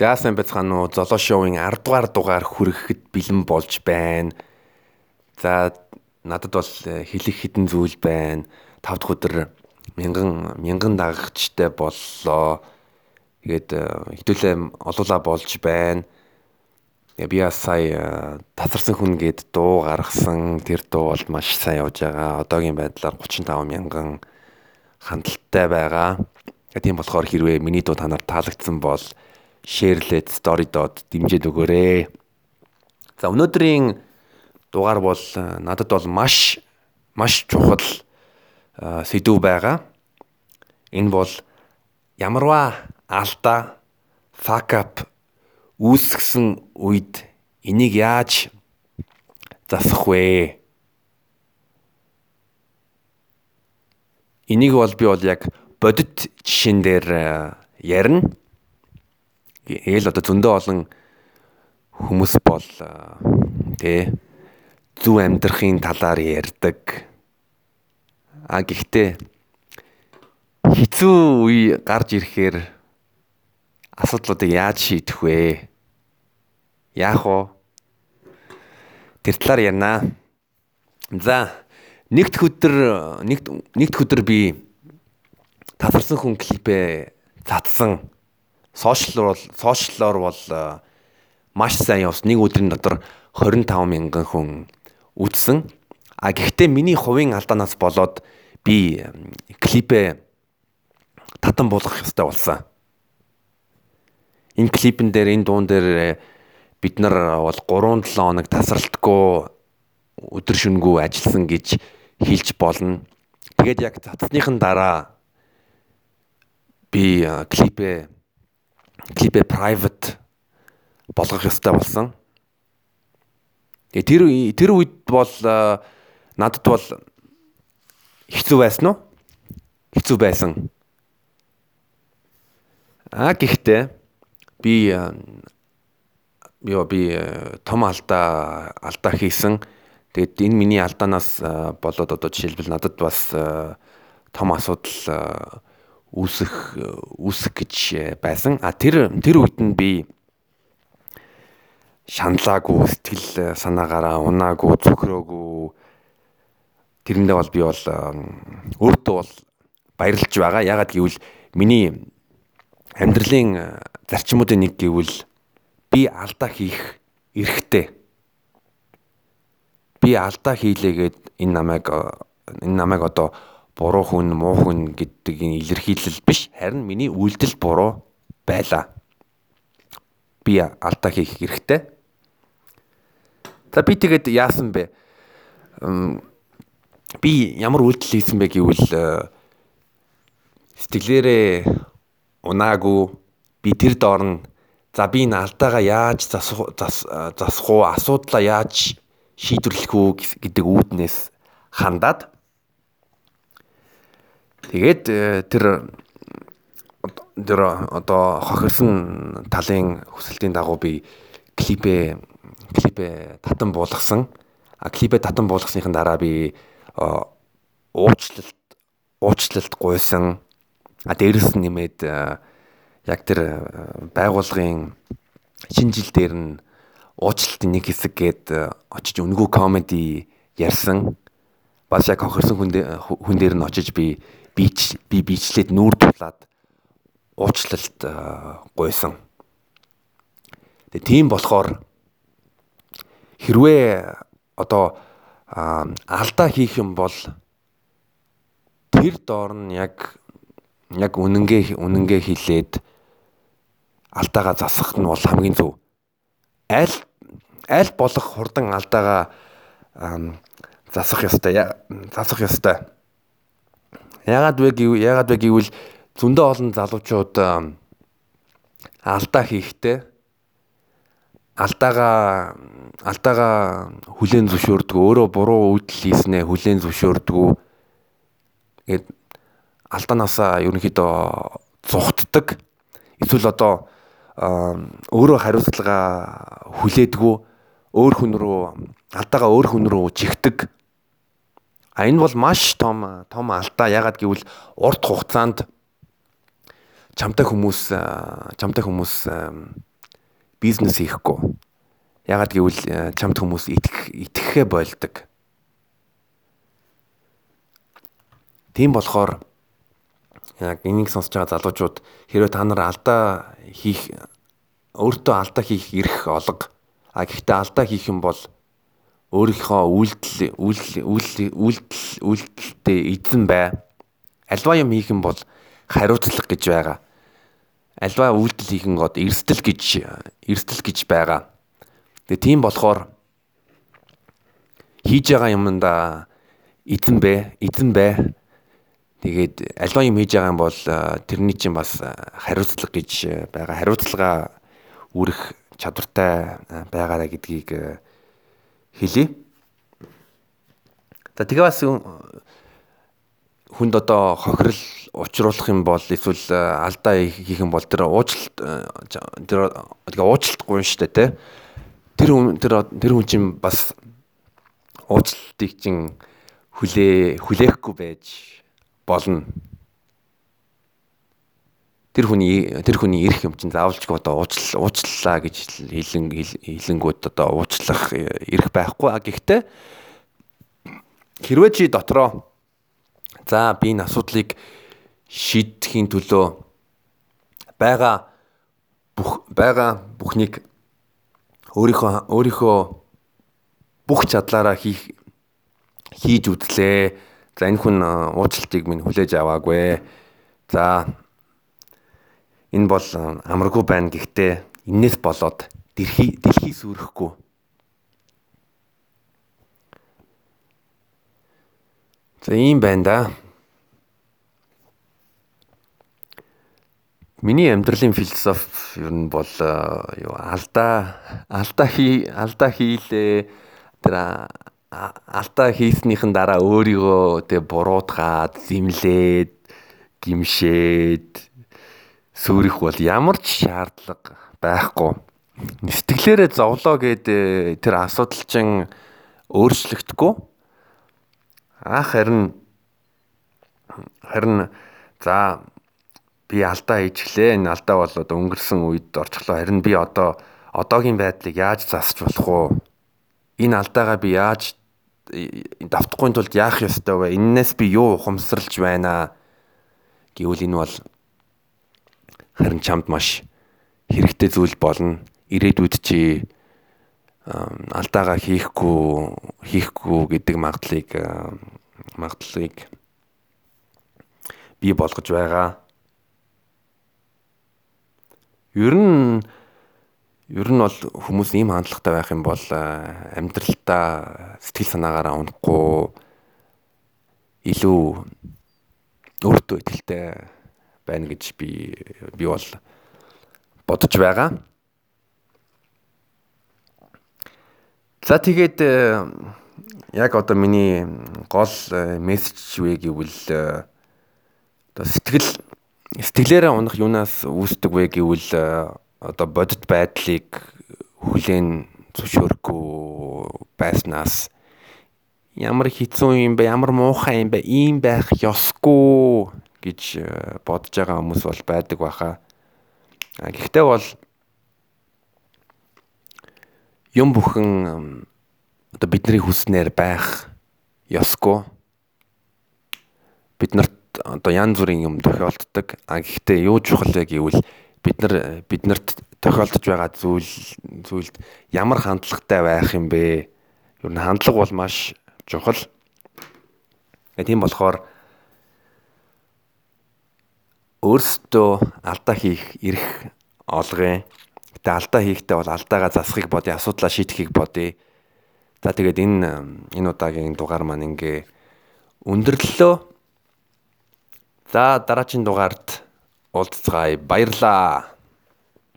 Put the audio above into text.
Жаасан бяцхан уу золоо шоуын 10 дугаар дугаар хүрэхэд бэлэн болж байна. За надад бол э, хэлэх хідэн зүйл байна. 5 дахь өдөр мянган мянган дагагчтай боллоо. Тэгээд э, хэдүүлээ олуулаа болж байна. Би сая э, тасарсан хүн гээд дуу гаргасан. Тэр дуу бол маш сайн явж байгаа. Одоогийн байдлаар 35 мянган хандлттай байгаа. Тийм болохоор хэрвээ миний дуу танаар таалагдсан бол шеэрлээд story-дод дэмжиж өгөөрэй. За өнөөдрийн дугаар бол э, надад бол маш маш чухал э, сэдв байгаа. Энэ бол ямарваа алдаа fuck up үүсгэсэн үед энийг яаж засах вэ? Энийг бол би бол яг бодит жишээн дээр э, ярина ээл одоо зөндөө олон хүмүүс бол тэ зүв амьдрахын талаар ярьдаг. А гэхдээ хэцүү үе гарч ирэхээр асуудлуудыг яаж шийдэх вэ? Яах вэ? Тэр талаар ярина. За нэгд өдөр нэгд нэгд өдөр би татарсан хүн клипээ цацсан сошиал бол сошиалор бол э, маш сайн явсан. Нэг өдрийн дотор 25 мянган хүн үзсэн. А гэхдээ миний хувийн алдаанаас болоод би клипээ татан болгох ёстой болсон. Энэ клипэн дээр энэ дуун дээр э, бид нар бол 3 7 хоног тасралтгүй өдөр шөнөгүй ажилласан гэж хэлж болно. Тэгээд яг цацсныхан дараа би э, клипээ клипээ private болгох ёстой болсон. Тэгээ тэр тэр үед бол надад бол хэцүү байсан уу? Хэцүү байсан. А гэхдээ би ёо би том алдаа алдаа хийсэн. Тэгээд энэ миний алдаанаас болоод одоо жишээлбэл надад бас том асуудал үүсэх үүсэх гэж э, байсан. А тэр тэр үед нь би шаналаагүй сэтгэл санаагаараа унаагүй цөхрөөгүй тэрэндээ бол би бол өөртөө бол баярлж байгаа. Ягаад гэвэл миний амьдралын зарчмуудын нэг гэвэл би алдаа хийх эрхтэй. Би алдаа хийлээгээд энэ намайг энэ намайг одоо буруу хүн, муу хүн гэдгийн илэрхийлэл биш, харин миний үйлдэл буруу байлаа. Би алдаа хийх хэрэгтэй. За би тэгээд яасан бэ? Би ямар үйлдэл хийсэн бэ гэвэл э, сэтгэлээрээ унаагүй би тэр доор нь за би энэ алдаагаа яаж засах засах уу асуудлаа яаж шийдвэрлэх үү гэдэг үүднээс хандаад Тэгээд э, тэр тэр одоо хохирсон талын хүсэлтийн дагуу би клипээ клипээ татан буулгасан. А клипээ татан буулгасныхан дараа би уучлалт уучлалт гуйсан. А дээрэс нь нэмээд яг тэр байгууллагын шинэ жил дээр нь уучлалтын нэг хэсэг гээд очиж өнгөө комеди ярьсан. Бас яг хохирсон хүн дээр нь очиж би бич би бичлээд нүүр тулаад уучлалт гуйсан. Тэгээ тийм болохоор хэрвээ одоо алдаа хийх юм бол тэр доор нь яг яг үнэнгээ үнэнгээ хилээд алдаагаа засах нь бол хамгийн зөв. Аль аль болох хурдан алдаагаа засах ёстой. Засах ёстой. Ягаад вэ гэв ягаад вэ гэвэл зөндөө олон залуучууд алдаа хийхдээ алдаагаа алдаагаа хүлээн зөвшөөрдөг өөрөө буруу үйлдэл хийснээ хүлээн зөвшөөрдөг. Тэгээд алдаанаасаа ерөнхийдөө зүхтдэг. Эсвэл одоо өөрөө хариуцлага хүлээдэггүй өөр хүн рүү алдаагаа өөр хүн рүү чигтэг А энэ бол маш том том алдаа. Ягаад гэвэл урт хугацаанд чамтай хүмүүс чамтай хүмүүс бизнес хийхгүй. Ягаад гэвэл чамд хүмүүс итгэх итгэхээ болдог. Тийм болохоор яг энийг сонсож байгаа залуучууд хэрвээ та нар алдаа хийх өөртөө алдаа хийх эрх олго. А гэхдээ алдаа хийх юм бол өөрийнхөө үйлдэл үйлдэл үйлдэл үйлдэлтэй эзэн бай. Альва юм хийх юм бол хариуцлага гэж байгаа. Альва үйлдэл хийх гот эрсдэл гэж эрсдэл гэж байгаа. Тэгээ тийм болохоор хийж байгаа юмдаа эзэн бэ, эзэн бай. Тэгээд альва юм хийж байгаа юм бол тэрний чинь бас хариуцлага гэж байгаа. Хариуцлага үрэх чадвартай байгаараа гэдгийг хэлье. За тэгээ бас хүнд одоо хохирол учруулах юм бол эсвэл алдаа хийх юм бол тэр уучлалт тэр тэгээ уучлалтгүй юм шүү дээ те. Тэр хүн тэр тэр хүн чинь бас уучлалтыг чинь хүлээ хүлээхгүй байж болно тэр хүний тэр хүний ирэх юм чинь заавалчгүй одоо уучлал уучлалаа гэж хэлэн хэлэнгүүд одоо уучлах ирэх байхгүй а гэхдээ хэрвээ чи дотроо за би энэ асуудлыг шийдэхийн төлөө байгаа бүх байгаа бүхнийг өөрийнхөө өөрийнхөө бүх чадлаараа хийх хийж үзлээ. За энэ хүн уучлалтыг минь хүлээж аваагүй. За Энэ бол амаргүй байна гэхдээ энээс болоод дэлхий дэлхий сүрэхгүй. За ийм байна да. Миний амьдралын философи ер нь бол юу алдаа алдаа хий алдаа хийлээ тэр алдаа хийснийхэн дараа өөрийгөө тэг буруутгаад зэмлээд гимшээд сүрэх бол ямар ч шаардлага байхгүй. Сэтгэлээрээ зовлоо гэд э, тэр асуудал чинь өөрчлөгдөхгүй. Ах харин харин за би алдаа хийчихлээ. Энэ алдаа бол одоо өнгөрсөн үед орчихлоо. Харин би одоо одоогийн байдлыг яаж засч болох вэ? Энэ алдаагаа би яаж давтахгүй тулд яах ёстой вэ? Иннээс би юу ухамсарлж байна гэвэл энэ бол харин чамд маш хэрэгтэй зүйл болно. Ирээдүйд чи алдаагаа хийхгүй хийхгүй гэдэг магадлалыг магадлалыг бий болгож байгаа. Ер нь ер нь бол хүмүүс ийм хандлагатай байх юм бол амьдралдаа сэтгэл санаагаараа унахгүй илүү өөртөө итгэлтэй байна гэж би би бол бодож байгаа. За тэгээд э, яг одоо миний гол э, мессеж вэ гэвэл э, одоо сэтгэл сэтгэлээрээ унах юунаас үүсдэг вэ гэвэл одоо бодит байдлыг хүлээн зөвшөөрөхгүй байснаас ямар хэцүү юм бэ? Ямар муухай юм бэ? Ийм байх ёсгүй гэж э, бодож байгаа хүмүүс бол байдаг баха. Гэхдээ бол юм бүхэн одоо бидний хүснээр байх ёсгүй. Бид нарт одоо янз бүрийн юм тохиолддог. А гэхдээ юу чухал вэ гэвэл бид нар биднэрт тохиолдож байгаа зүйл зүйлд ямар хандлагатай байх юм бэ? Юу н хандлага бол маш чухал. Тийм болохоор өөрсдөө алдаа хийх эрх олгоё. Гэтэ алдаа хийхдээ бол алдаагаа засахыг бодъё, асуудлаа шийдэхийг бодъё. За тэгээд энэ энэ удаагийн дугаар маань ингээ өндөрлөлөө. За дараагийн дугаард уулзцаая. Баярлаа.